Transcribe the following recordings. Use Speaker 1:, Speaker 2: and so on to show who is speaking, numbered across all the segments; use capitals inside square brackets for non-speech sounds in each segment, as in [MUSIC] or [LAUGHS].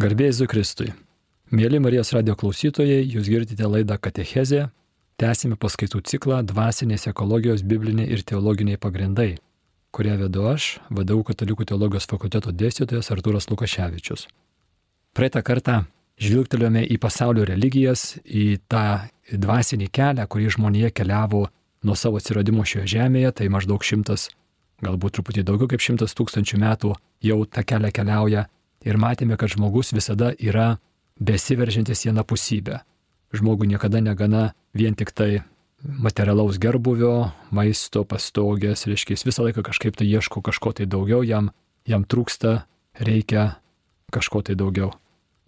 Speaker 1: Garbėjai Zukristui. Mėly Marijos radio klausytojai, jūs girdite laidą Katechezė. Tęsime paskaitų ciklą Dvasinės ekologijos bibliniai ir teologiniai pagrindai, kurią vedu aš, vadovau Katalikų teologijos fakulteto dėstytojas Artūras Lukaševičius. Praeitą kartą žvilgtelėjome į pasaulio religijas, į tą dvasinį kelią, kurį žmonija keliavo nuo savo atsiradimo šioje žemėje, tai maždaug šimtas, galbūt truputį daugiau kaip šimtas tūkstančių metų jau tą kelią keliauja ir matėme, kad žmogus visada yra besiveržiantis į napusybę. Žmogui niekada negana vien tik tai materialaus gerbuvio, maisto, pastogės, reiškia, jis visą laiką kažkaip tai ieško kažko tai daugiau, jam, jam trūksta, reikia kažko tai daugiau.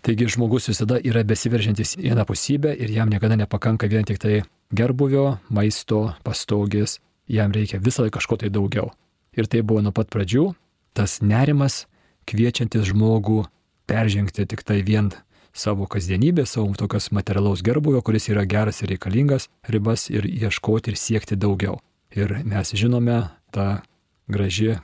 Speaker 1: Taigi žmogus visada yra besiveržiantis į napusybę ir jam niekada nepakanka vien tik tai gerbuvio, maisto, pastogės, jam reikia visą laiką kažko tai daugiau. Ir tai buvo nuo pat pradžių tas nerimas, kviečiantis žmogų peržengti tik tai vien savo kasdienybę, savo tokios materialaus gerbuvio, kuris yra geras ir reikalingas, ribas ir ieškoti ir siekti daugiau. Ir mes žinome tą graži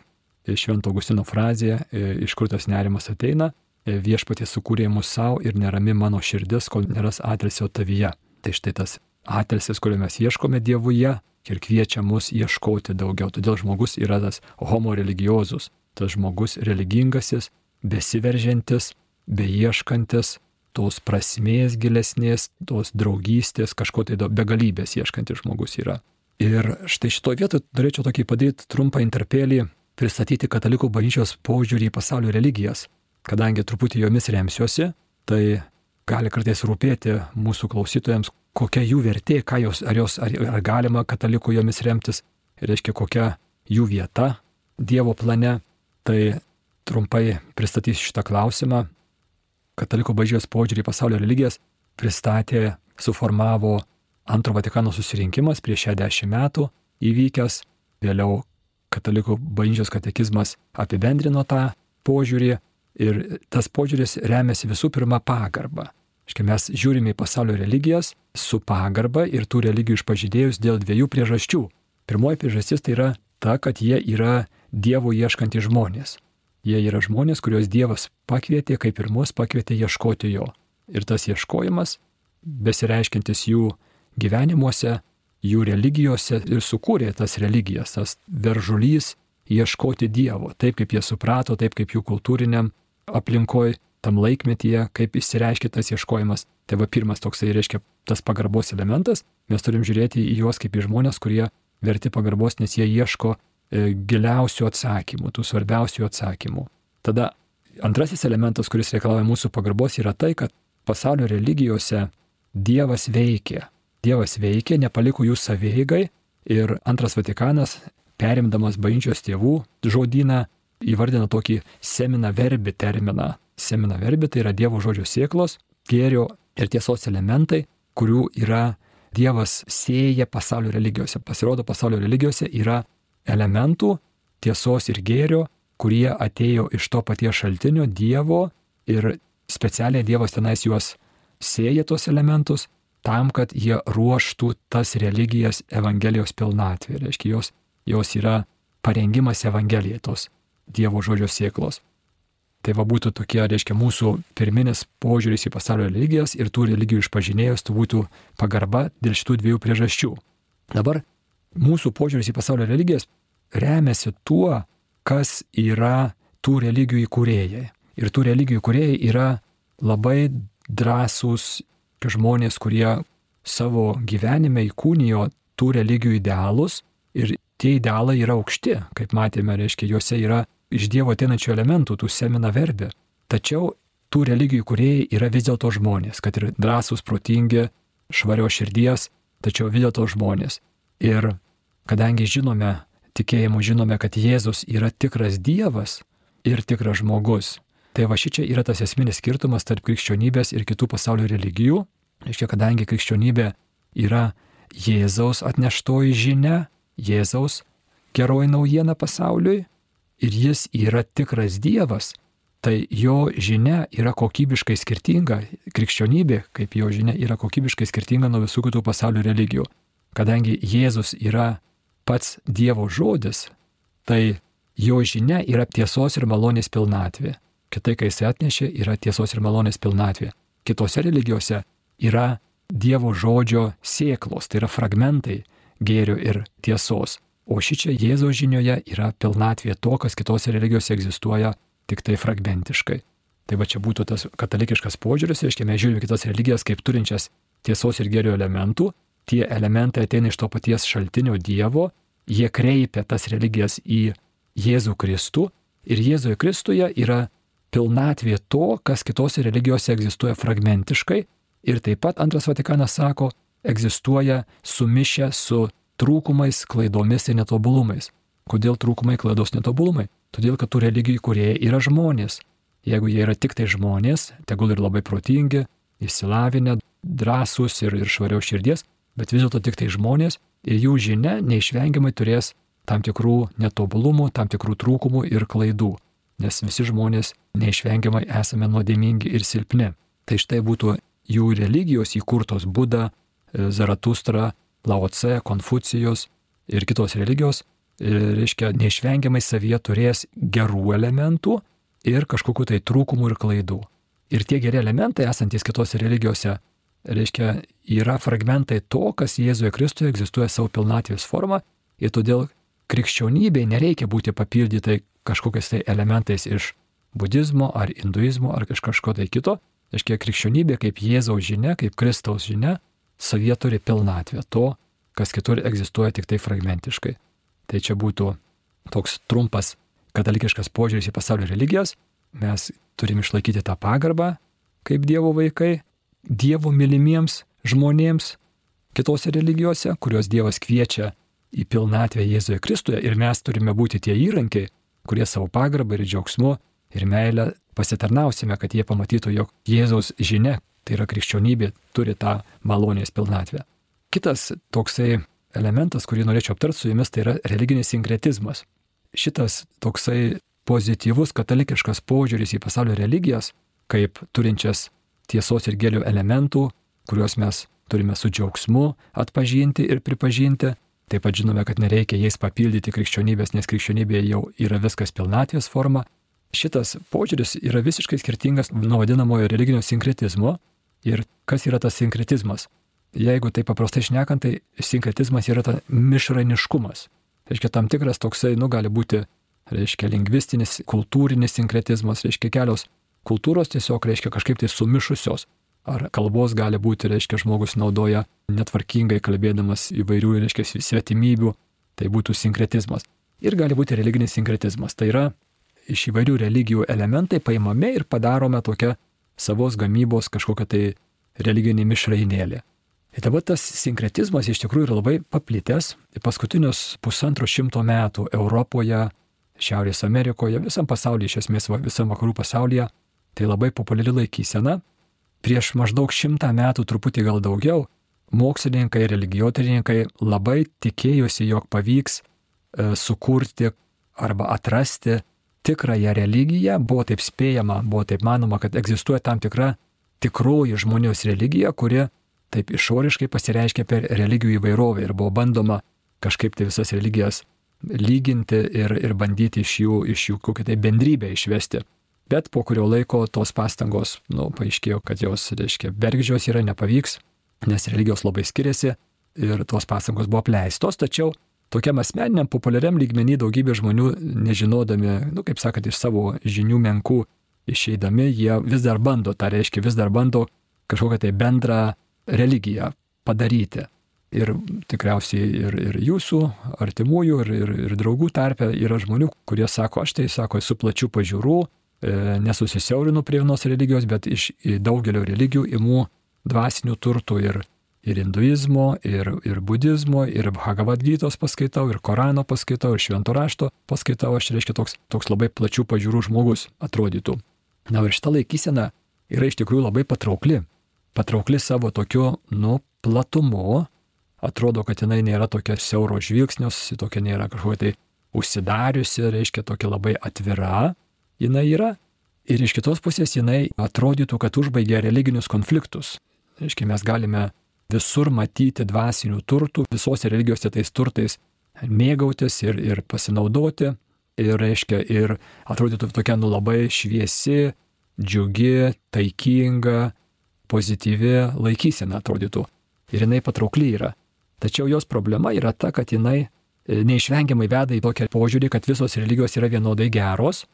Speaker 1: Švento Augustino frazė, iš kur tas nerimas ateina, viešpatė sukūrė mus savo ir nerami mano širdis, kol neras atilsio tavyje. Tai štai tas atilsis, kurio mes ieškome Dievuje ir kviečia mus ieškoti daugiau. Todėl žmogus yra tas homo religiozus, tas žmogus religingasis, besiveržiantis, beieškantis tos prasmės gilesnės, tos draugystės, kažko tai begalybės ieškantis žmogus yra. Ir štai šitoje vietoje norėčiau tokį padaryti trumpą interpelį, pristatyti katalikų bažnyčios požiūrį į pasaulio religijas. Kadangi truputį jomis remsiuosi, tai gali kartais rūpėti mūsų klausytojams, kokia jų vertė, jos, ar, jos, ar, ar galima katalikų jomis remtis, reiškia kokia jų vieta Dievo plane. Tai trumpai pristatysiu šitą klausimą. Katalikų bažnyčios požiūrį į pasaulio religijas pristatė, suformavo Antro Vatikano susirinkimas prieš 60 metų įvykęs, vėliau Katalikų bažnyčios katekizmas apibendrino tą požiūrį ir tas požiūris remiasi visų pirma pagarba. Štai mes žiūrime į pasaulio religijas su pagarba ir tų religijų išpažydėjus dėl dviejų priežasčių. Pirmoji priežastis tai yra ta, kad jie yra Dievo ieškantys žmonės. Jie yra žmonės, kuriuos Dievas pakvietė, kaip ir mus pakvietė ieškoti jo. Ir tas ieškojimas, besireiškintis jų gyvenimuose, jų religijose ir sukūrė tas religijas, tas veržulys ieškoti Dievo, taip kaip jie suprato, taip kaip jų kultūriniam aplinkoje, tam laikmetyje, kaip įsireiškia tas ieškojimas. Tai va pirmas toksai reiškia tas pagarbos elementas, mes turim žiūrėti į juos kaip į žmonės, kurie verti pagarbos, nes jie ieško giliausių atsakymų, tų svarbiausių atsakymų. Tada antrasis elementas, kuris reikalauja mūsų pagarbos, yra tai, kad pasaulio religijose Dievas veikia. Dievas veikia, nepaliko jų saveigai ir antras Vatikanas, perimdamas bažnyčios tėvų žodyną, įvardina tokį semina verbi terminą. Semina verbi tai yra Dievo žodžio sėklos, gėrio ir tiesos elementai, kurių yra Dievas sėja pasaulio religijose. Pasirodo, pasaulio religijose yra elementų tiesos ir gėrio, kurie atėjo iš to paties šaltinio Dievo ir specialiai Dievas tenais juos sėja tos elementus tam, kad jie ruoštų tas religijas Evangelijos pilnatvė. Reiškia, jos, jos yra parengimas Evangelijai tos Dievo žodžio sėklos. Tai va būtų tokie, reiškia, mūsų pirminis požiūris į pasaulio religijas ir tų religijų išpažinėjus tai būtų pagarba dėl šitų dviejų priežasčių. Dabar mūsų požiūris į pasaulio religijas remiasi tuo, kas yra tų religijų įkūrėjai. Ir tų religijų įkūrėjai yra labai drąsūs žmonės, kurie savo gyvenime įkūnijo tų religijų idealus ir tie idealai yra aukšti, kaip matėme, reiškia, juose yra iš Dievo ateinančių elementų, tų semina verbė. Tačiau tų religijų kuriejai yra vis dėlto žmonės, kad ir drąsūs, protingi, švario širdies, tačiau vis dėlto žmonės. Ir kadangi žinome tikėjimu žinome, kad Jėzus yra tikras Dievas ir tikras žmogus. Tai va šičia yra tas esminis skirtumas tarp krikščionybės ir kitų pasaulio religijų. Reiškia, kadangi krikščionybė yra Jėzaus atneštoji žinia, Jėzaus geroji naujiena pasauliui ir jis yra tikras Dievas, tai jo žinia yra kokybiškai skirtinga, krikščionybė kaip jo žinia yra kokybiškai skirtinga nuo visų kitų pasaulio religijų. Kadangi Jėzus yra pats Dievo žodis, tai jo žinia yra tiesos ir malonės pilnatvė. Kitai, kai jis atnešė, yra tiesos ir malonės pilnatvė. Kitose religijose yra Dievo žodžio sėklos, tai yra fragmentai gėrio ir tiesos. O šičia Jėzaus žinioje yra pilnatvė to, kas kitose religijose egzistuoja tik tai fragmentiškai. Tai va čia būtų tas katalikiškas požiūris, reiškia, mes žiūrime kitas religijas kaip turinčias tiesos ir gėrio elementų, tie elementai ateina iš to paties šaltinio Dievo, jie kreipia tas religijas į Jėzų Kristų ir Jėzuje Kristuje yra pilnatvė to, kas kitose religijose egzistuoja fragmentiškai ir taip pat antras Vatikanas sako, egzistuoja sumišę su trūkumais, klaidomis ir netobulumais. Kodėl trūkumai, klaidos, netobulumai? Todėl, kad tų religijų kurie yra žmonės. Jeigu jie yra tik tai žmonės, tegul ir labai protingi, įsilavinę, drąsūs ir, ir švariau širdies, bet vis dėlto tik tai žmonės ir jų žinia neišvengiamai turės tam tikrų netobulumų, tam tikrų trūkumų ir klaidų, nes visi žmonės neišvengiamai esame nuodėmingi ir silpni. Tai štai būtų jų religijos įkurtos Buda, Zaratustra, Laoce, Konfucijos ir kitos religijos, reiškia, neišvengiamai savyje turės gerų elementų ir kažkokiu tai trūkumų ir klaidų. Ir tie geri elementai esantis kitose religijose, reiškia, yra fragmentai to, kas Jėzuje Kristuje egzistuoja savo pilnatvės forma ir todėl krikščionybei nereikia būti papildytai kažkokiais tai elementais iš budizmo ar hinduizmo ar iš kažko tai kito. Reiškia, krikščionybė kaip Jėzaus žinia, kaip Kristaus žinia, savyje turi pilnatvę to, kas kitur egzistuoja tik tai fragmentiškai. Tai čia būtų toks trumpas katalikiškas požiūris į pasaulio religijas. Mes turim išlaikyti tą pagarbą kaip Dievo vaikai, Dievo mylimiems žmonėms kitose religijose, kuriuos Dievas kviečia į pilnatvę Jėzuje Kristuje ir mes turime būti tie įrankiai, kurie savo pagarbą ir džiaugsmu ir meilę pasitarnausime, kad jie pamatytų, jog Jėzaus žinia, tai yra krikščionybė, turi tą malonės pilnatvę. Kitas toksai elementas, kurį norėčiau aptarti su jumis, tai yra religinis sinkretizmas. Šitas toksai pozityvus katalikiškas požiūris į pasaulio religijas, kaip turinčias tiesos ir gėlių elementų, kuriuos mes turime su džiaugsmu atpažinti ir pripažinti. Taip pat žinome, kad nereikia jais papildyti krikščionybės, nes krikščionybėje jau yra viskas pilnatvės forma. Šitas požiūris yra visiškai skirtingas nuo vadinamojo religinio sinkretizmo, Ir kas yra tas sinkretizmas? Jeigu tai paprastai šnekant, tai sinkretizmas yra ta mišraniškumas. Reiškia, tam tikras toksai, nu, gali būti, reiškia, lingvistinis, kultūrinis sinkretizmas, reiškia, kelios kultūros tiesiog, reiškia, kažkaip tai sumišusios. Ar kalbos gali būti, reiškia, žmogus naudoja netvarkingai kalbėdamas įvairių, reiškia, svetimybių, tai būtų sinkretizmas. Ir gali būti religinis sinkretizmas. Tai yra iš įvairių religijų elementai paimami ir padarome tokia savos gamybos kažkokią tai religinį mišrainėlį. Ir dabar tas sinkretizmas iš tikrųjų yra labai paplitęs. Paskutinius pusantro šimto metų Europoje, Šiaurės Amerikoje, visam pasaulyje, iš esmės visam vakarų pasaulyje, tai labai populiari laikysena. Prieš maždaug šimtą metų, truputį gal daugiau, mokslininkai, religijotininkai labai tikėjosi, jog pavyks e, sukurti arba atrasti tikrąją religiją, buvo taip spėjama, buvo taip manoma, kad egzistuoja tam tikra tikroji žmonijos religija, kuri taip išoriškai pasireiškia per religijų įvairovę ir buvo bandoma kažkaip tai visas religijas lyginti ir, ir bandyti iš jų, iš jų kokią tai bendrybę išvesti. Bet po kurio laiko tos pastangos, nu, paaiškėjo, kad jos, reiškia, bergžios yra, nepavyks, nes religijos labai skiriasi ir tos pastangos buvo apleistos, tačiau tokiam asmeniniam populiariam lygmenį daugybė žmonių, nežinodami, nu, kaip sakant, iš savo žinių menkų išeidami, jie vis dar bando, tai reiškia, vis dar bando kažkokią tai bendrą religiją padaryti. Ir tikriausiai ir, ir jūsų artimųjų, ir, ir, ir draugų tarpe yra žmonių, kurie sako, aš tai sako, esu plačių pažiūrų, nesusisiaurinu prie vienos religijos, bet iš daugelio religijų imu dvasinių turtų ir, ir hinduizmo, ir, ir budizmo, ir Bhagavad-gytos paskaitau, ir Korano paskaitau, ir Švento rašto paskaitau, aš reiškia toks, toks labai plačių pažiūrų žmogus atrodytų. Na ir šita laikysena yra iš tikrųjų labai patraukli. Patraukli savo tokiu, nu, platumu. Atrodo, kad jinai nėra tokia siauro žvilgsnios, tokia nėra kažkokia tai užsidariusi, reiškia tokia labai atvira. Jinai yra. Ir iš kitos pusės jinai atrodytų, kad užbaigia religinius konfliktus. Reiškia, mes galime visur matyti dvasinių turtų, visose religijose tais turtais mėgautis ir, ir pasinaudoti. ir, reiškia, ir atrodytų tokia nu labai šviesi, džiugi, taikinga, pozityvi laikysena atrodytų. Ir jinai patraukly yra. Tačiau jos problema yra ta, kad jinai e, neišvengiamai veda į tokią požiūrį, kad visos religijos yra vienodai geros,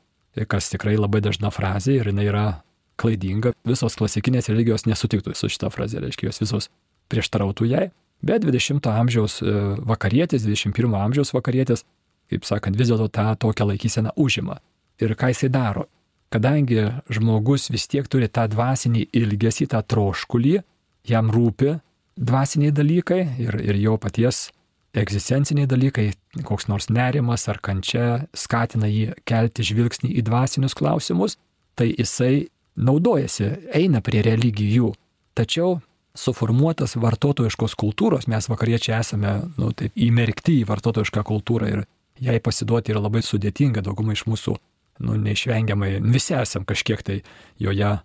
Speaker 1: kas tikrai labai dažna frazė ir jinai yra klaidinga. Visos klasikinės religijos nesutiktų su šitą frazę, reiškia, jos visos prieštarautų jai. Bet 20 amžiaus e, vakarietis, 21 amžiaus vakarietis, kaip sakant, vis dėlto tą tokią laikyseną užima. Ir ką jisai daro? Kadangi žmogus vis tiek turi tą dvasinį ilgesį, tą troškulį, jam rūpi dvasiniai dalykai ir, ir jo paties egzistenciniai dalykai, koks nors nerimas ar kančia skatina jį kelti žvilgsnį į dvasinius klausimus, tai jisai naudojasi, eina prie religijų. Tačiau suformuotas vartotojiškos kultūros, mes vakariečiai esame nu, taip, įmerkti į vartotojišką kultūrą ir jai pasiduoti yra labai sudėtinga, dauguma iš mūsų nu, neišvengiamai, visi esam kažkiek tai joje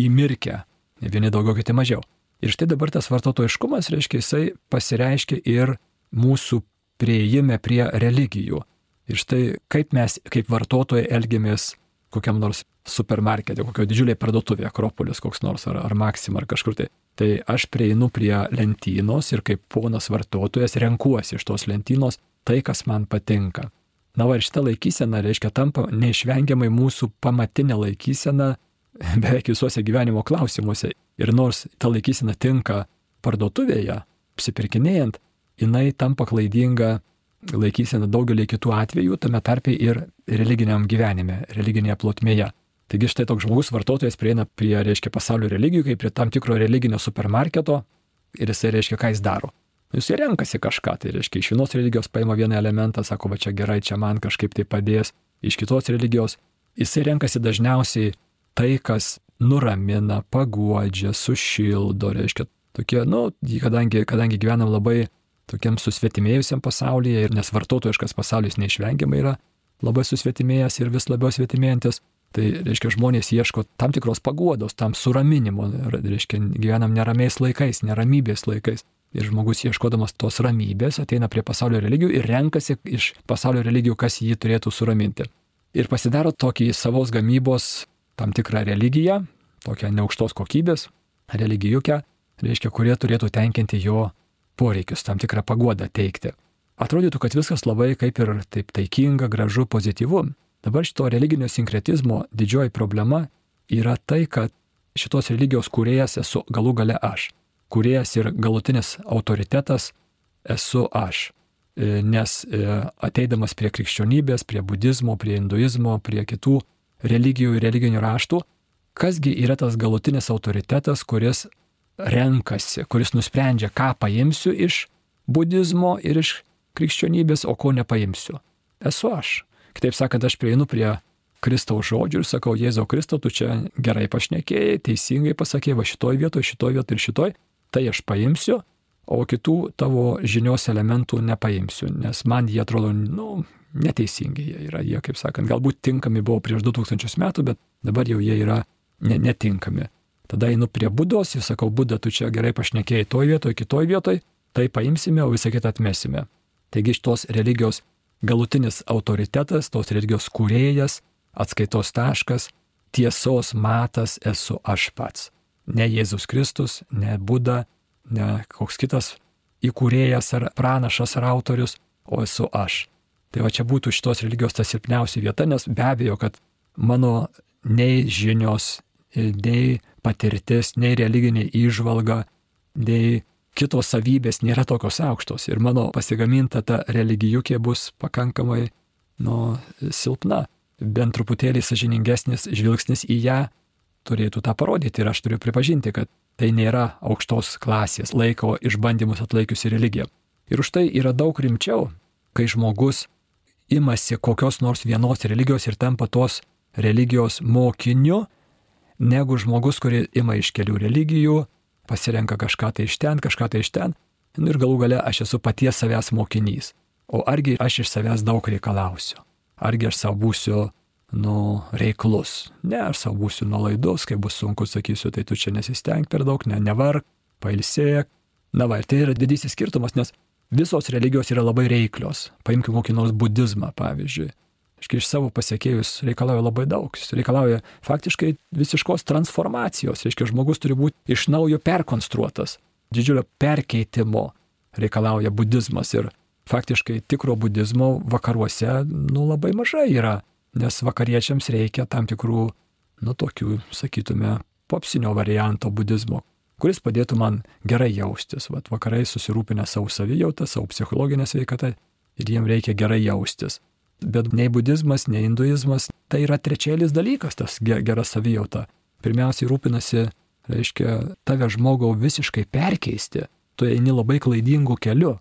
Speaker 1: įmirkę, vieni daugiau, kiti mažiau. Ir štai dabar tas vartotojiškumas, reiškia, jisai pasireiškia ir mūsų prieimė prie religijų. Ir štai kaip mes, kaip vartotojai, elgiamės kokiam nors supermarkete, kokio didžiulėje parduotuvėje, Akropolis koks nors, ar, ar Maxima, ar kažkur tai. Tai aš prieinu prie lentynos ir kaip ponas vartotojas renkuosi iš tos lentynos tai, kas man patinka. Na, va ir šita laikysena, reiškia, tampa neišvengiamai mūsų pamatinė laikysena [LAUGHS] beveik visuose gyvenimo klausimuose. Ir nors ta laikysena tinka parduotuvėje, apsipirkinėjant, jinai tampa klaidinga laikysena daugelį kitų atvejų, tame tarpe ir religiniam gyvenime, religinėje plotmėje. Taigi štai toks žmogus vartotojas prieina prie, reiškia, pasaulio religijų, kaip prie tam tikro religinio supermarketo ir jisai reiškia, ką jis daro. Jis renkasi kažką, tai reiškia, iš vienos religijos paima vieną elementą, sako, va čia gerai, čia man kažkaip tai padės, iš kitos religijos jisai renkasi dažniausiai tai, kas nuramina, paguodžia, sušildo, reiškia, tokie, nu, kadangi, kadangi gyvenam labai tokiam susvetimėjusiam pasaulyje ir nes vartotojiškas pasaulis neišvengiamai yra labai susvetimėjęs ir vis labiau svetimėjantis, tai reiškia žmonės ieško tam tikros paguodos, tam suraminimo, reiškia gyvenam neramiais laikais, neramybės laikais. Ir žmogus ieškodamas tos ramybės ateina prie pasaulio religijų ir renkasi iš pasaulio religijų, kas jį turėtų suraminti. Ir pasidaro tokį savos gamybos tam tikrą religiją, tokią neaukštos kokybės religijukę, reiškia, kurie turėtų tenkinti jo poreikius, tam tikrą paguodą teikti. Atrodytų, kad viskas labai kaip ir taip taikinga, gražu, pozityvu. Dabar šito religinio sinkretizmo didžioji problema yra tai, kad šitos religijos kuriejas esu galų gale aš. Kuriejas ir galutinis autoritetas esu aš. E, nes e, ateidamas prie krikščionybės, prie budizmo, prie hinduizmo, prie kitų religijų ir religinių raštų, kasgi yra tas galutinis autoritetas, kuris renkasi, kuris nusprendžia, ką paimsiu iš budizmo ir iš krikščionybės, o ko nepaimsiu. Esu aš. Kitaip sakant, aš prieinu prie Kristaus žodžių ir sakau, Jėzau Kristau, tu čia gerai pašnekėjai, teisingai pasakėjai, va šitoj vietoj, šitoj vietoj ir šitoj, tai aš paimsiu, o kitų tavo žinios elementų nepaimsiu, nes man jie atrodo, nu, neteisingi jie yra, jie, kaip sakant, galbūt tinkami buvo prieš 2000 metų, bet dabar jau jie yra ne, netinkami. Tada einu prie būdos ir sakau, būda, tu čia gerai pašnekėjai toj vietoj, kitoj vietoj, tai paimsime, o visą kitą atmesime. Taigi šitos religijos galutinis autoritetas, tos religijos kūrėjas, atskaitos taškas, tiesos matas esu aš pats. Ne Jėzus Kristus, ne Buda, ne koks kitas įkūrėjas ar pranašas ar autorius, o esu aš. Tai va čia būtų šitos religijos ta silpniausia vieta, nes be abejo, kad mano nei žinios, nei patirtis, nei religinė įžvalga, nei kitos savybės nėra tokios aukštos ir mano pasigaminta ta religijukė bus pakankamai, nu, silpna. Bent truputėlį sažiningesnis žvilgsnis į ją turėtų tą parodyti ir aš turiu pripažinti, kad tai nėra aukštos klasės laiko išbandymus atlaikiusi religija. Ir už tai yra daug rimčiau, kai žmogus imasi kokios nors vienos religijos ir tampa tos religijos mokiniu, negu žmogus, kuris ima iš kelių religijų, pasirenka kažką tai iš ten, kažką tai iš ten, nu ir galų gale aš esu paties savęs mokinys. O argi aš iš savęs daug reikalausiu? Argi aš savo būsiu, nu, reiklus? Ne, aš savo būsiu nuolaidus, kai bus sunku, sakysiu, tai tu čia nesisteng per daug, ne, nevark, pailsėk. Na va, ir tai yra didysis skirtumas, nes visos religijos yra labai reiklios. Paimkime kokį nors budizmą, pavyzdžiui. Iškai iš savo pasiekėjus reikalauja labai daug. Jis reikalauja faktiškai visiškos transformacijos. Reiškia, žmogus turi būti iš naujo perkonstruotas. Didžiulio perkeitimo reikalauja budizmas. Ir faktiškai tikro budizmo vakaruose, nu, labai mažai yra. Nes vakariečiams reikia tam tikrų, nu, tokių, sakytume, popsinio varianto budizmo, kuris padėtų man gerai jaustis. Vat vakarai susirūpinę savo savijautą, savo psichologinę sveikatą ir jiem reikia gerai jaustis. Bet nei budizmas, nei hinduizmas tai yra trečielis dalykas, tas gera savijauta. Pirmiausiai rūpinasi, reiškia, tave žmogau visiškai perkeisti. Tu eini labai klaidingų kelių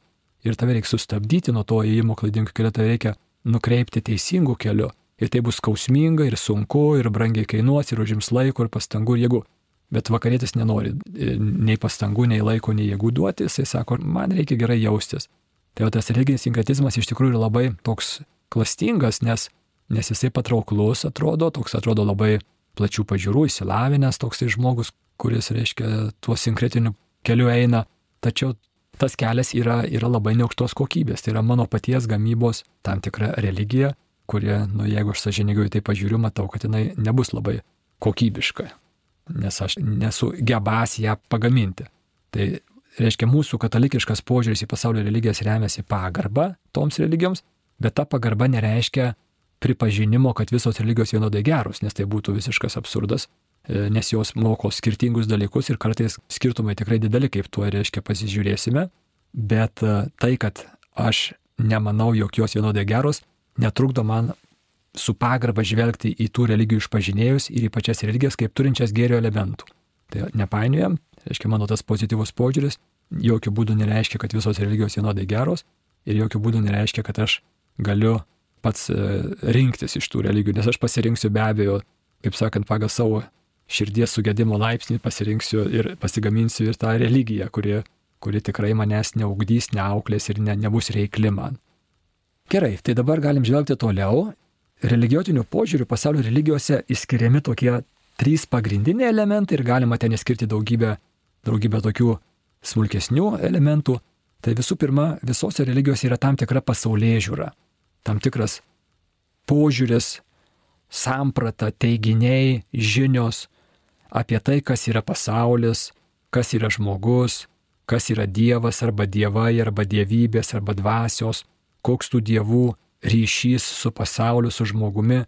Speaker 1: ir tave reikia sustabdyti nuo to įėjimo klaidingų kelių, tave reikia nukreipti teisingų kelių. Ir tai bus skausminga ir sunku ir brangiai kainuos ir užims laiko ir pastangų ir jėgų. Bet vakarietis nenori e, nei pastangų, nei laiko, nei jėgų duoti, jisai sako, man reikia gerai jaustis. Tai tas religinis sinkretizmas iš tikrųjų yra labai toks klastingas, nes, nes jisai patrauklus atrodo, toks atrodo labai plačių pažiūrų, įsilavinęs toksai žmogus, kuris, reiškia, tuo sinkretiniu keliu eina. Tačiau tas kelias yra, yra labai neaukštos kokybės. Tai yra mano paties gamybos tam tikra religija, kurie, nu jeigu aš sažiningai tai pažiūriu, matau, kad jinai nebus labai kokybiška nes aš nesu gebas ją pagaminti. Tai reiškia, mūsų katalikiškas požiūris į pasaulio religijas remiasi pagarba toms religijoms, bet ta pagarba nereiškia pripažinimo, kad visos religijos vienodai geros, nes tai būtų visiškas absurdas, e, nes jos moko skirtingus dalykus ir kartais skirtumai tikrai dideli, kaip tuo reiškia pasižiūrėsime, bet e, tai, kad aš nemanau, jog jos vienodai geros, netrukdo man su pagarba žvelgti į tų religijų išpažinėjus ir į pačias religijas kaip turinčias gėrio elementų. Tai nepainiojam, reiškia mano tas pozityvus požiūris, jokių būdų nereiškia, kad visos religijos vienodai geros ir jokių būdų nereiškia, kad aš galiu pats e, rinktis iš tų religijų, nes aš pasirinksiu be abejo, kaip sakant, pagal savo širdies sugedimo laipsnį pasirinksiu ir pasigaminsiu ir tą religiją, kuri, kuri tikrai manęs neugdys, neauklės ir ne, nebus reikli man. Gerai, tai dabar galim žvelgti toliau religijotiniu požiūriu pasaulio religijose išskiriami tokie trys pagrindiniai elementai ir galima ten įskirti daugybę, daugybę tokių smulkesnių elementų. Tai visų pirma, visose religijose yra tam tikra pasaulyje žiūra, tam tikras požiūris, samprata, teiginiai, žinios apie tai, kas yra pasaulis, kas yra žmogus, kas yra Dievas arba dievai arba dievybės arba dvasios, koks tų dievų ryšys su pasauliu, su žmogumi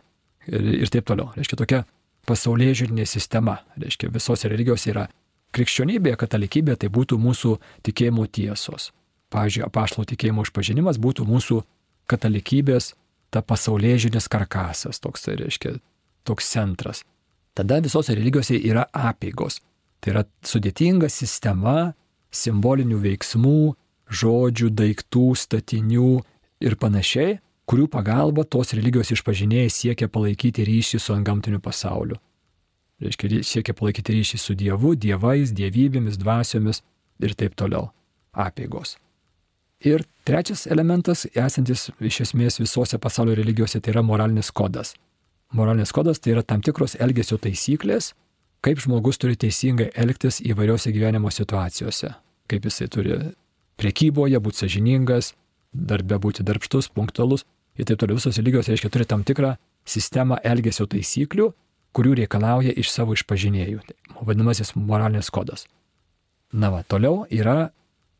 Speaker 1: ir, ir taip toliau. Reiškia tokia pasaulyje žiūrinė sistema. Reiškia visose religijose yra krikščionybė, katalikybė, tai būtų mūsų tikėjimo tiesos. Pavyzdžiui, apaštalo tikėjimo išpažinimas būtų mūsų katalikybės ta pasaulyje žiūrinės karkasas, toks tai reiškia, toks centras. Tada visose religijose yra apėgos. Tai yra sudėtinga sistema simbolinių veiksmų, žodžių, daiktų, statinių ir panašiai, kurių pagalba tos religijos išpažinėjai siekia palaikyti ryšį su antgamtiniu pasauliu. Reiškia, siekia palaikyti ryšį su Dievu, dievais, dievybėmis, dvasiomis ir taip toliau. Apėgos. Ir trečias elementas, esantis iš esmės visose pasaulio religijose, tai yra moralinis kodas. Moralinis kodas tai yra tam tikros elgesio taisyklės, kaip žmogus turi teisingai elgtis įvairiose gyvenimo situacijose. Kaip jisai turi priekyboje būti sažiningas, darbe būti darbštus, punktualus ir taip toliau. Visos religijos, reiškia, turi tam tikrą sistemą elgesio taisyklių, kurių reikalauja iš savo išpažinėjų. Vadinamasis moralinis kodas. Na va, toliau yra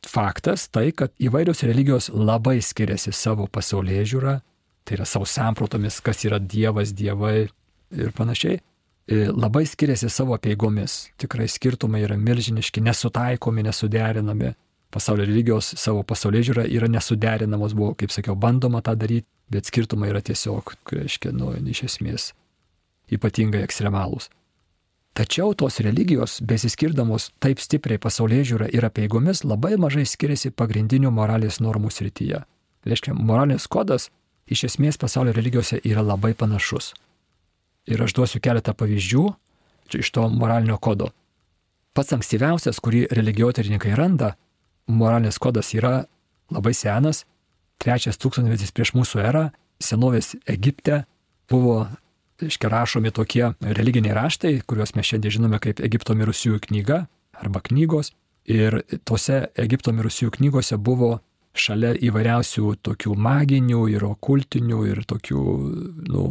Speaker 1: faktas tai, kad įvairios religijos labai skiriasi savo pasaulyje žiūrą, tai yra savo samprotomis, kas yra Dievas, Dievai ir panašiai. E, labai skiriasi savo apieigomis. Tikrai skirtumai yra milžiniški, nesutaikomi, nesuderinami pasaulio religijos savo pasaulyje žiūra yra nesuderinamos, buvo, kaip sakiau, bandoma tą daryti, bet skirtumai yra tiesiog, reiškia, nu, iš esmės ypatingai ekstremalūs. Tačiau tos religijos, besiskirdamos taip stipriai pasaulyje žiūra ir apieigomis, labai mažai skiriasi pagrindinių moralės normų srityje. Reiškia, moralės kodas iš esmės pasaulio religijose yra labai panašus. Ir aš duosiu keletą pavyzdžių iš to moralinio kodo. Pats ankstyviausias, kurį religijoterininkai randa, moralės kodas yra labai senas, trečias tūkstantmetis prieš mūsų erą, senovės Egipte buvo, aiškiai, rašomi tokie religiniai raštai, kuriuos mes šiandien žinome kaip Egipto mirusiųjų knyga arba knygos. Ir tose Egipto mirusiųjų knygose buvo šalia įvairiausių tokių maginių ir okultinių ir tokių, nu,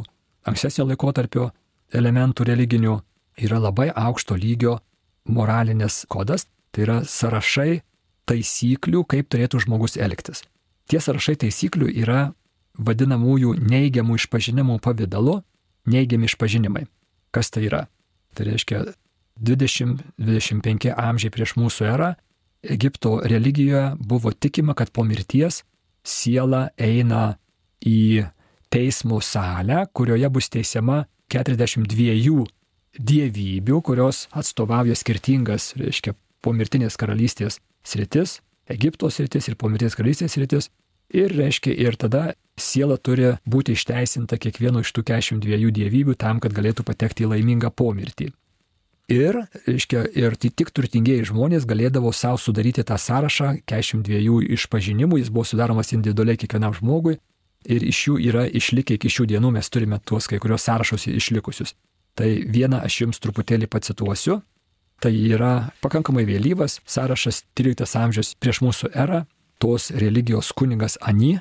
Speaker 1: ankstesnio laikotarpio elementų religinių, yra labai aukšto lygio moralinės kodas, tai yra sąrašai taisyklių, kaip turėtų žmogus elgtis. Tie sąrašai taisyklių yra vadinamųjų neigiamų išpažinimų pavydalu, neigiami išpažinimai. Kas tai yra? Tai reiškia 20-25 amžiai prieš mūsų erą Egipto religijoje buvo tikima, kad po mirties siela eina į teismo salę, kurioje bus teisiama 42 dievybių, kurios atstovauja skirtingas, reiškia, pomirtinės karalystės sritis, Egipto sritis ir pomirtinės karalystės sritis. Ir reiškia, ir tada siela turi būti išteisinta kiekvieno iš tų 42 dievybių tam, kad galėtų patekti į laimingą pomirtį. Ir, reiškia, ir tik turtingieji žmonės galėdavo savo sudaryti tą sąrašą 42 išpažinimų, jis buvo sudaromas individualiai kiekvienam žmogui ir iš jų yra išlikę iki šių dienų, mes turime tuos kai kurios sąrašus išlikusius. Tai vieną aš jums truputėlį pacituosiu. Tai yra pakankamai vėlyvas sąrašas 13 amžius prieš mūsų erą, tos religijos kunigas Ani,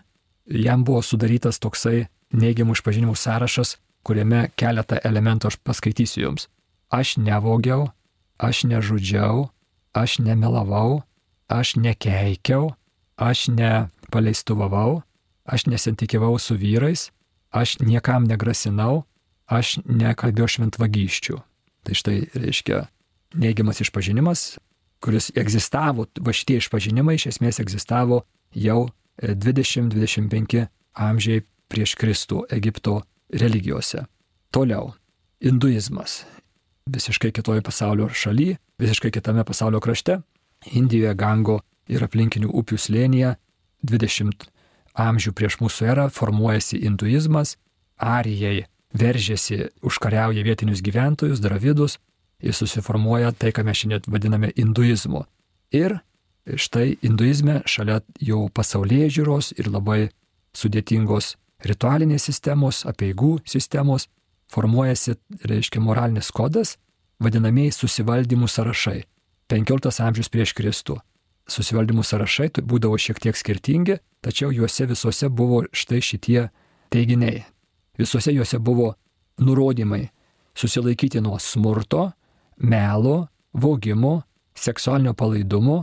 Speaker 1: jam buvo sudarytas toksai neigiamų išpažinimų sąrašas, kuriame keletą elementų aš paskaitysiu jums aš nevogiau, aš nežudžiau, aš nemelavau, aš nekeikiau, aš nepaleistuvavau, aš nesantykiavau su vyrais, aš niekam negrasinau, aš nekalbėjau šventvagyščių. Tai štai reiškia neigiamas išpažinimas, kuris egzistavo, va šitie išpažinimai iš esmės egzistavo jau 20-25 amžiai prieš Kristų Egipto religijose. Toliau. Hinduizmas visiškai kitoje pasaulio šalyje, visiškai kitame pasaulio krašte, Indijoje, Gango ir aplinkinių upių slėnyje 20 amžių prieš mūsų erą formuojasi hinduizmas, arijai veržėsi, užkariauja vietinius gyventojus, dravidus ir susiformuoja tai, ką mes šiandien vadiname hinduizmu. Ir štai hinduizme šalia jau pasaulyje žiūros ir labai sudėtingos ritualinės sistemos, apieigų sistemos, formuojasi, reiškia, moralinis kodas, vadinamieji susivaldymų sąrašai. 15 amžius prieš Kristų. Susivaldymų sąrašai būdavo šiek tiek skirtingi, tačiau juose visuose buvo štai šitie teiginiai. Visuose juose buvo nurodymai susilaikyti nuo smurto, melo, vogimo, seksualinio palaidumo,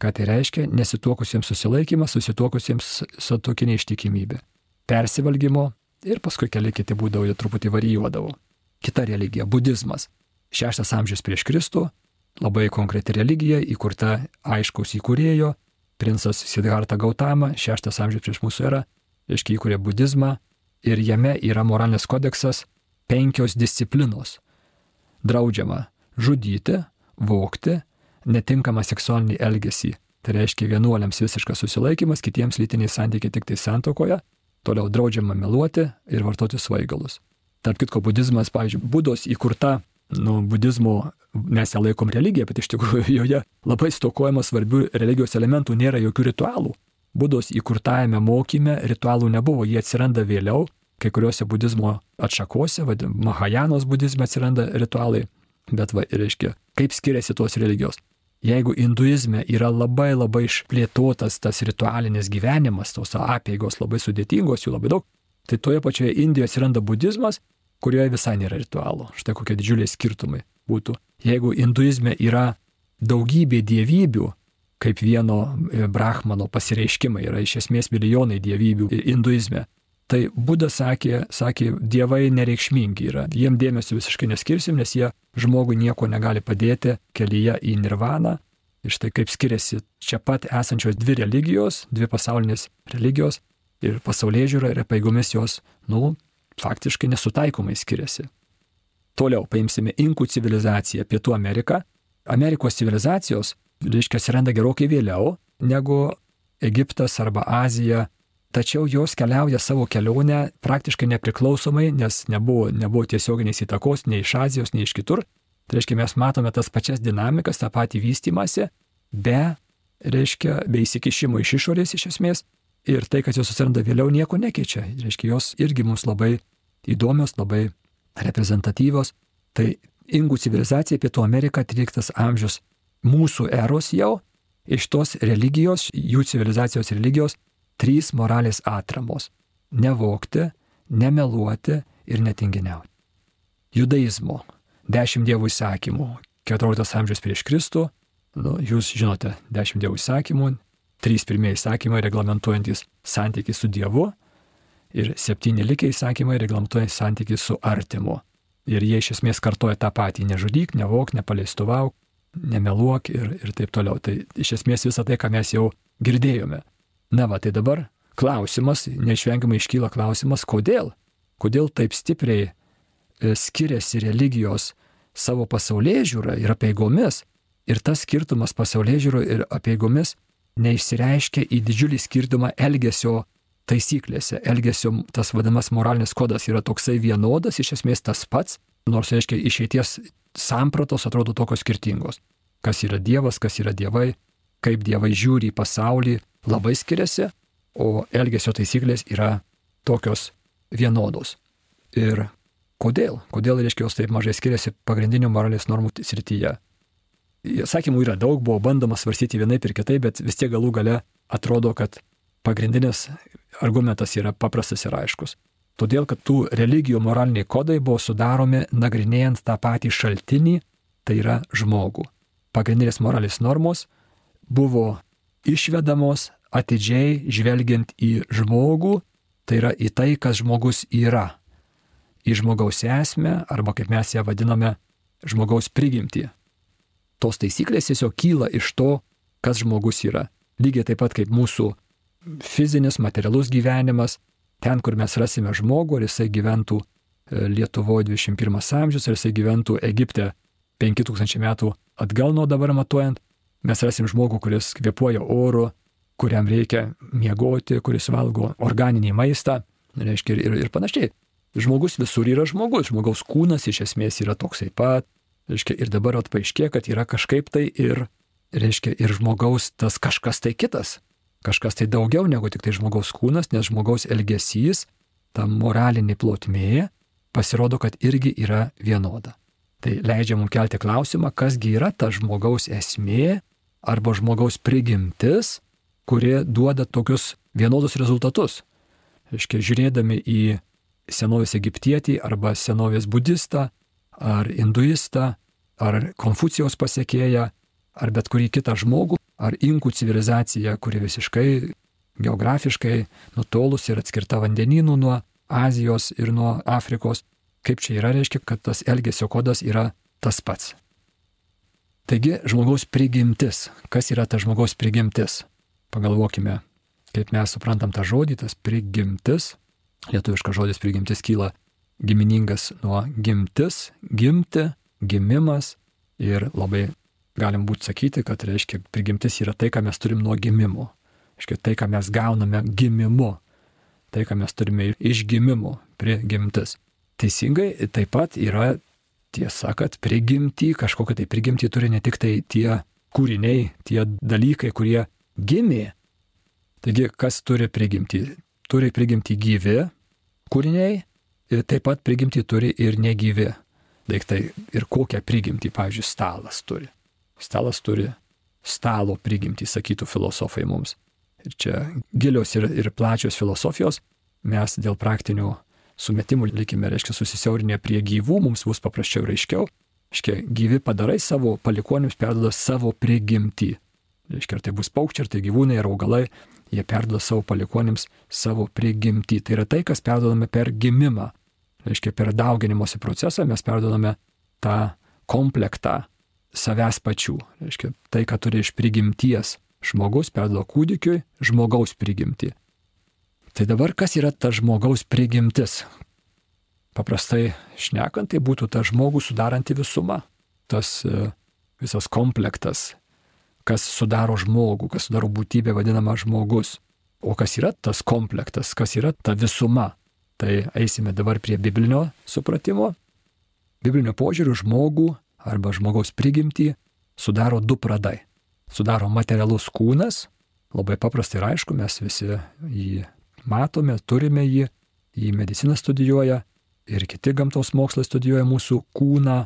Speaker 1: ką tai reiškia nesituokusiems susilaikymas, susituokusiems satokinė ištikimybė, persivalgymo, ir paskui keli kiti būdavo, jie truputį varijuodavo. Kita religija - budizmas. Šeštas amžius prieš Kristų, labai konkreti religija, įkurta aiškaus įkūrėjo, princas Siddhartha Gautama, šeštas amžius prieš mūsų erą, reiškia įkūrė budizmą ir jame yra moralinis kodeksas penkios disciplinos. Draudžiama žudyti, vokti, netinkamą seksualinį elgesį. Tai reiškia vienuoliams visiškas susilaikimas, kitiems lytiniai santykiai tik tai santokoje, Toliau draudžiama meluoti ir vartoti svaigalus. Tarp kitko, budizmas, pavyzdžiui, būdos įkurta, nu, budizmo mes ją laikom religija, bet iš tikrųjų [LAUGHS] joje labai stokojama svarbių religijos elementų, nėra jokių ritualų. Būdos įkurtajame mokyme ritualų nebuvo, jie atsiranda vėliau, kai kuriuose budizmo atšakose, vadin, Mahajanos budizme atsiranda ritualai, bet, va, reiškia, kaip skiriasi tos religijos. Jeigu hinduizme yra labai labai išplėtotas tas ritualinis gyvenimas, tos apėgos labai sudėtingos, jų labai daug, tai toje pačioje Indijoje atsiranda budizmas, kurioje visai nėra ritualų. Štai kokie didžiuliai skirtumai būtų. Jeigu hinduizme yra daugybė dievybių, kaip vieno e, brahmano pasireiškimai, yra iš esmės milijonai dievybių hinduizme, Tai Buda sakė, sakė, dievai nereikšmingi yra, jiem dėmesio visiškai neskirsim, nes jie žmogui nieko negali padėti kelyje į nirvaną. Ir štai kaip skiriasi čia pat esančios dvi religijos, dvi pasaulinės religijos ir pasaulyje žiūra ir paėgomis jos, nu, faktiškai nesutaikomai skiriasi. Toliau paimsime Inkų civilizaciją, Pietų Ameriką. Amerikos civilizacijos, reiškia, atsiranda gerokai vėliau negu Egiptas arba Azija tačiau jos keliauja savo kelionę praktiškai nepriklausomai, nes nebuvo, nebuvo tiesioginės įtakos nei iš Azijos, nei iš kitur. Tai reiškia, mes matome tas pačias dinamikas, tą patį vystimąsi, be, reiškia, be įsikišimo iš išorės iš esmės. Ir tai, kad jos atsiranda vėliau, nieko nekeičia. Reiškia, jos irgi mums labai įdomios, labai reprezentatyvios. Tai Ingų civilizacija, Pietų Amerika, 13 amžius mūsų eros jau iš tos religijos, jų civilizacijos religijos, trys moralės atramos - nevokti, nemeluoti ir netinginiauti. Judaizmo - dešimt dievų įsakymų, 14 amžius prieš Kristų, nu, jūs žinote, dešimt dievų įsakymų, trys pirmieji įsakymai reglamentuojantis santykiai su Dievu ir septyni likę įsakymai reglamentuojantys santykiai su artimu. Ir jie iš esmės kartoja tą patį - nežudyk, nevok, nepaleistuvauk, nemeluok ir, ir taip toliau. Tai iš esmės visą tai, ką mes jau girdėjome. Na va, tai dabar klausimas, neišvengiamai iškyla klausimas, kodėl? Kodėl taip stipriai e, skiriasi religijos savo pasaulyje žiūra ir apieigomis? Ir tas skirtumas pasaulyje žiūro ir apieigomis neišsireiškia į didžiulį skirtumą elgesio taisyklėse. Elgesio tas vadinamas moralinis kodas yra toksai vienodas, iš esmės tas pats, nors reiškia išeities sampratos atrodo tokios skirtingos. Kas yra Dievas, kas yra dievai, kaip dievai žiūri į pasaulį, labai skiriasi, o elgesio taisyklės yra tokios vienodos. Ir kodėl? Kodėl, reiškia, jos taip mažai skiriasi pagrindinių moralės normų srityje? Sakymų yra daug, buvo bandoma svarstyti vienaip ir kitaip, bet vis tiek galų gale atrodo, kad pagrindinis argumentas yra paprastas ir aiškus. Todėl, kad tų religijų moraliniai kodai buvo sudaromi nagrinėjant tą patį šaltinį, tai yra žmogų. Pagrindinės moralės normos buvo išvedamos atidžiai žvelgiant į žmogų, tai yra į tai, kas žmogus yra. Į žmogaus esmę, arba kaip mes ją vadiname, žmogaus prigimtį tos taisyklės tiesiog kyla iš to, kas žmogus yra. Lygiai taip pat kaip mūsų fizinis, materialus gyvenimas, ten, kur mes rasime žmogų, ar jisai gyventų e, Lietuvoje 21 amžius, ar jisai gyventų Egipte 5000 metų atgal nuo dabar matuojant, mes rasim žmogų, kuris kvepuoja oru, kuriam reikia miegoti, kuris valgo organinį maistą, reiškia ir, ir, panašiai. Žmogus visur yra žmogus, žmogaus kūnas iš esmės yra toksai pat, Reiškia, ir dabar atpaaiškė, kad yra kažkaip tai ir, reiškia, ir žmogaus tas kažkas tai kitas. Kažkas tai daugiau negu tik tai žmogaus kūnas, nes žmogaus elgesys, ta moralinė plotmė, pasirodo, kad irgi yra vienoda. Tai leidžia mums kelti klausimą, kasgi yra ta žmogaus esmė arba žmogaus prigimtis, kurie duoda tokius vienodus rezultatus. Reiškia, žiūrėdami į senovės egiptietį arba senovės budistą ar hinduistą, ar Konfucijos pasiekėją, ar bet kurį kitą žmogų, ar inkų civilizaciją, kuri visiškai geografiškai nutolus ir atskirta vandenynų nuo Azijos ir nuo Afrikos, kaip čia yra, reiškia, kad tas elgesio kodas yra tas pats. Taigi žmogaus prigimtis. Kas yra ta žmogaus prigimtis? Pagalvokime, kaip mes suprantam tą žodį, tas prigimtis. Lietuviškas žodis prigimtis kyla giminingas nuo gimtis, gimti, gimimas ir labai galim būti sakyti, kad reiškia prigimtis yra tai, ką mes turim nuo gimimo. Reiškia tai, ką mes gauname gimimu. Tai, ką mes turime iš gimimo, prigimtis. Teisingai, taip pat yra tiesa, kad prigimti, kažkokią tai prigimti turi ne tik tai tie kūriniai, tie dalykai, kurie gimė. Taigi, kas turi prigimti? Turi prigimti gyvi kūriniai taip pat prigimtį turi ir negyvi daiktai. Ir kokią prigimtį, pavyzdžiui, stalas turi. Stalas turi stalo prigimtį, sakytų filosofai mums. Ir čia gilios ir, ir plačios filosofijos, mes dėl praktinių sumetimų likime, reiškia, susisiaurinę prie gyvų, mums bus paprasčiau ir aiškiau. Reiškia, gyvi padarai savo palikonims perdoda savo prigimtį. Reiškia, ar tai bus paukščiai, ar tai gyvūnai, ar augalai, jie perdoda savo palikonėms savo prigimtį. Tai yra tai, kas perdodame per gimimą reiškia per dauginimosi procesą mes perdodame tą komplektą savęs pačių. Reiškia, tai, ką turi iš prigimties žmogus, perdoda kūdikiui žmogaus prigimtį. Tai dabar kas yra ta žmogaus prigimtis? Paprastai šnekant, tai būtų ta žmogų sudaranti visuma. Tas e, visas komplektas, kas sudaro žmogų, kas sudaro būtybę vadinamą žmogus. O kas yra tas komplektas, kas yra ta visuma? Tai eisime dabar prie biblinio supratimo. Biblinio požiūrių žmogų arba žmogaus prigimtį sudaro du pradai. Sudaro materialus kūnas, labai paprastai ir aišku, mes visi jį matome, turime jį, jį medicina studijuoja ir kiti gamtos mokslai studijuoja mūsų kūną.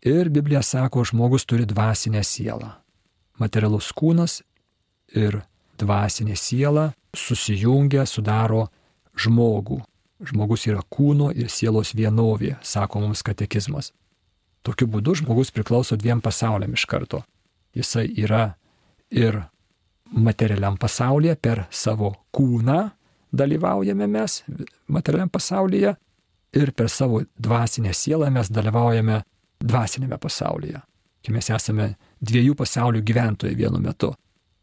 Speaker 1: Ir Biblija sako, žmogus turi dvasinę sielą. Materialus kūnas ir dvasinė siela susijungia, sudaro žmogų. Žmogus yra kūno ir sielos vienovė, sako mums katekizmas. Tokiu būdu žmogus priklauso dviem pasauliam iš karto. Jisai yra ir materialiam pasaulyje per savo kūną dalyvaujame mes materialiam pasaulyje ir per savo dvasinę sielą mes dalyvaujame dvasinėme pasaulyje. Kai mes esame dviejų pasaulių gyventojai vienu metu.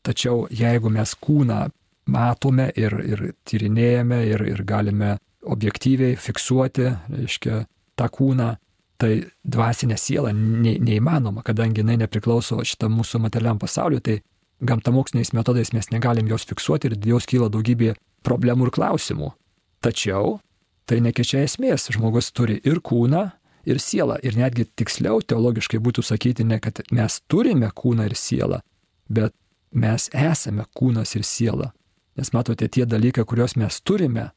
Speaker 1: Tačiau jeigu mes kūną matome ir, ir tyrinėjame ir, ir galime objektyviai fiksuoti, reiškia, tą kūną, tai dvasinė siela ne, neįmanoma, kadangi jinai nepriklauso šitam mūsų materialiam pasauliu, tai gamtamoksliniais metodais mes negalim jos fiksuoti ir jos kyla daugybė problemų ir klausimų. Tačiau tai nekeičia esmės, žmogus turi ir kūną, ir sielą. Ir netgi tiksliau teologiškai būtų sakyti ne, kad mes turime kūną ir sielą, bet mes esame kūnas ir siela. Nes matote, tie dalykai, kuriuos mes turime,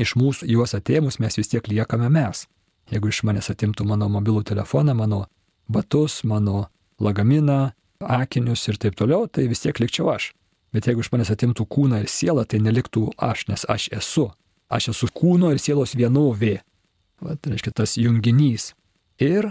Speaker 1: iš mūsų juos atėmus mes vis tiek liekame mes. Jeigu iš manęs atimtų mano mobilų telefoną, mano batus, mano lagaminą, akinius ir taip toliau, tai vis tiek likčiau aš. Bet jeigu iš manęs atimtų kūną ir sielą, tai neliktų aš, nes aš esu. Aš esu kūno ir sielos vienovė. Va, tai reiškia tas junginys. Ir,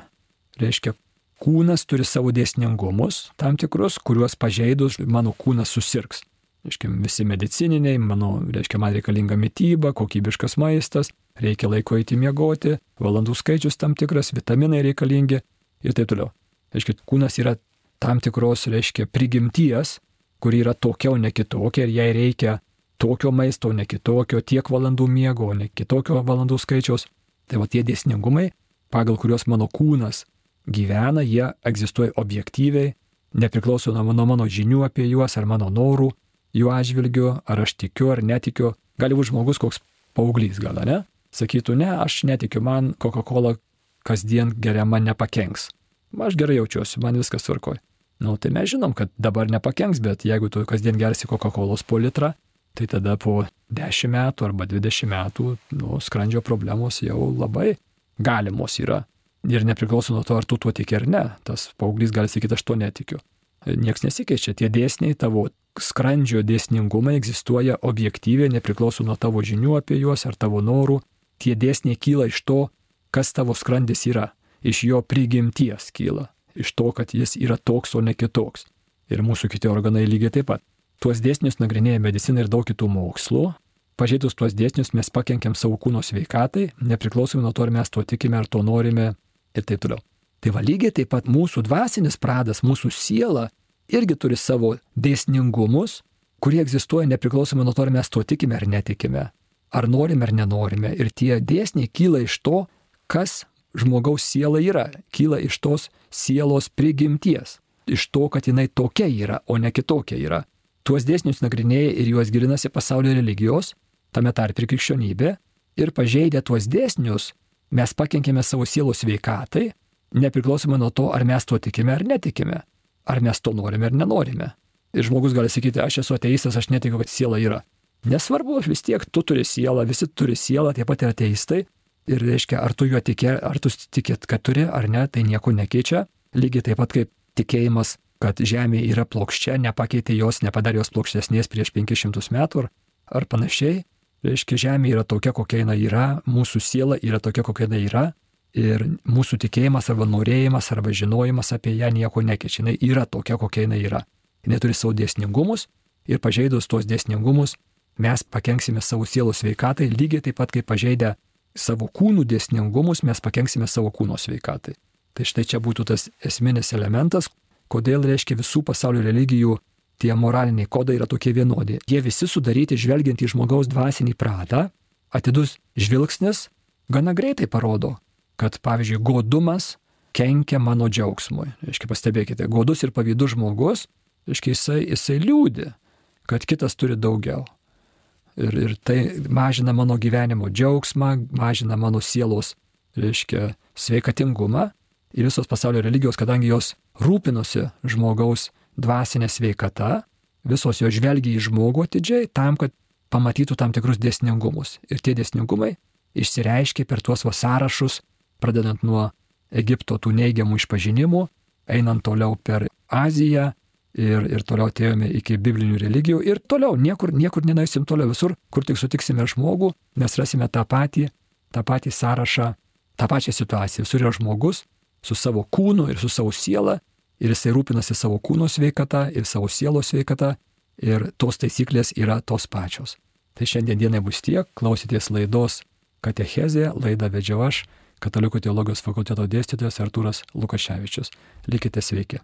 Speaker 1: reiškia, kūnas turi savo dėsningumus tam tikrus, kuriuos pažeidus mano kūnas susirgs. Reiškia, visi medicininiai, mano, reiškia, man reikalinga mytyba, kokybiškas maistas, reikia laiko eiti miegoti, valandų skaičius tam tikras, vitaminai reikalingi ir taip toliau. Reiškia, kūnas yra tam tikros, reiškia, prigimties, kuri yra tokia, o ne kitokia ir jai reikia tokio maisto, o ne kitokio, tiek valandų miego, o ne kitokio valandų skaičiaus. Tai va tie dėsningumai, pagal kuriuos mano kūnas gyvena, jie egzistuoja objektyviai, nepriklauso nuo mano žinių apie juos ar mano norų jų atžvilgiu, ar aš tikiu ar netikiu. Gali būti žmogus koks paauglys gal, ne? Sakytų, ne, aš netikiu, man Coca-Cola kasdien geriama nepakenks. Aš gerai jaučiuosi, man viskas tvarkoja. Nu, tai mes žinom, kad dabar nepakenks, bet jeigu tu kasdien gersi Coca-Cola po litrą, tai tada po 10 metų arba 20 metų nu, skrandžio problemos jau labai galimos yra. Ir nepriklauso nuo to, ar tu tuo tiki ar ne. Tas paauglys gali sakyti, aš to netikiu. Niekas nesikeičia. Tie dėsniai, tavo skrandžio dėsningumai egzistuoja objektyviai, nepriklauso nuo tavo žinių apie juos ar tavo norų. Tie dėsniai kyla iš to, kas tavo skrandis yra. Iš jo prigimties kyla. Iš to, kad jis yra toks, o ne kitoks. Ir mūsų kiti organai lygiai taip pat. Tuos dėsnius nagrinėja medicina ir daug kitų mokslų. Pažeidus tuos dėsnius mes pakenkiam savo kūno sveikatai, nepriklausomai nuo to, ar mes to tikime, ar to norime ir taip toliau. Tai va lygiai taip pat mūsų dvasinis pradas, mūsų siela irgi turi savo dėsningumus, kurie egzistuoja nepriklausomai nuo to, ar mes to tikime ar netikime, ar norime ar nenorime. Ir tie dėsniai kyla iš to, kas žmogaus siela yra, kyla iš tos sielos prigimties, iš to, kad jinai tokia yra, o ne kitokia yra tuos dėsnius nagrinėja ir juos gilinasi pasaulio religijos, tame tarp ir krikščionybė, ir pažeidę tuos dėsnius mes pakenkėme savo sielos veikatai, nepriklausomai nuo to, ar mes tuo tikime ar netikime, ar mes to norime ar nenorime. Ir žmogus gali sakyti, aš esu ateistas, aš netikiu, kad siela yra. Nesvarbu, vis tiek tu turi sielą, visi turi sielą, taip pat ir ateistai. Ir reiškia, ar tu juo tikė, ar tu tikėt, kad turi, ar ne, tai nieko nekeičia. Lygiai taip pat kaip tikėjimas kad Žemė yra plokščia, nepakeitė jos, nepadarė jos plokštesnės prieš 500 metų ar, ar panašiai. Reiškia, Žemė yra tokia, kokia jinai yra, mūsų siela yra tokia, kokia jinai yra ir mūsų tikėjimas arba norėjimas arba žinojimas apie ją nieko nekeičia. Jinai yra tokia, kokia jinai yra. Jinai turi savo dėsningumus ir pažeidus tuos dėsningumus mes pakenksime savo sielos sveikatai, lygiai taip pat kaip pažeidę savo kūnų dėsningumus mes pakenksime savo kūno sveikatai. Tai štai čia būtų tas esminis elementas, kodėl reiškia visų pasaulio religijų tie moraliniai kodai yra tokie vienodi. Jie visi sudaryti žvelgiant į žmogaus dvasinį pradą, atidus žvilgsnis gana greitai parodo, kad pavyzdžiui godumas kenkia mano džiaugsmui. Reiškia, pastebėkite, godus ir pavydus žmogus, reiškia, jisai, jisai liūdi, kad kitas turi daugiau. Ir, ir tai mažina mano gyvenimo džiaugsmą, mažina mano sielos, reiškia, sveikatingumą. Ir visos pasaulio religijos, kadangi jos rūpinosi žmogaus dvasinė sveikata, visos jo žvelgia į žmogų atidžiai tam, kad pamatytų tam tikrus dėsningumus. Ir tie dėsningumai išsireiškia per tuos vasarašus, pradedant nuo Egipto tų neigiamų išpažinimų, einant toliau per Aziją, ir, ir toliau atėjome iki biblinių religijų ir toliau, niekur, niekur nenaisim toliau visur, kur tik sutiksime žmogų, mes rasime tą patį, tą patį sąrašą, tą pačią situaciją. Visur yra žmogus su savo kūnu ir su savo siela ir jisai rūpinasi savo kūno sveikata ir savo sielos sveikata ir tos taisyklės yra tos pačios. Tai šiandien dienai bus tiek, klausyties laidos Katechezė, laidą vedžiau aš, Katalikų teologijos fakulteto dėstytojas Artūras Lukaševičius. Likite sveiki.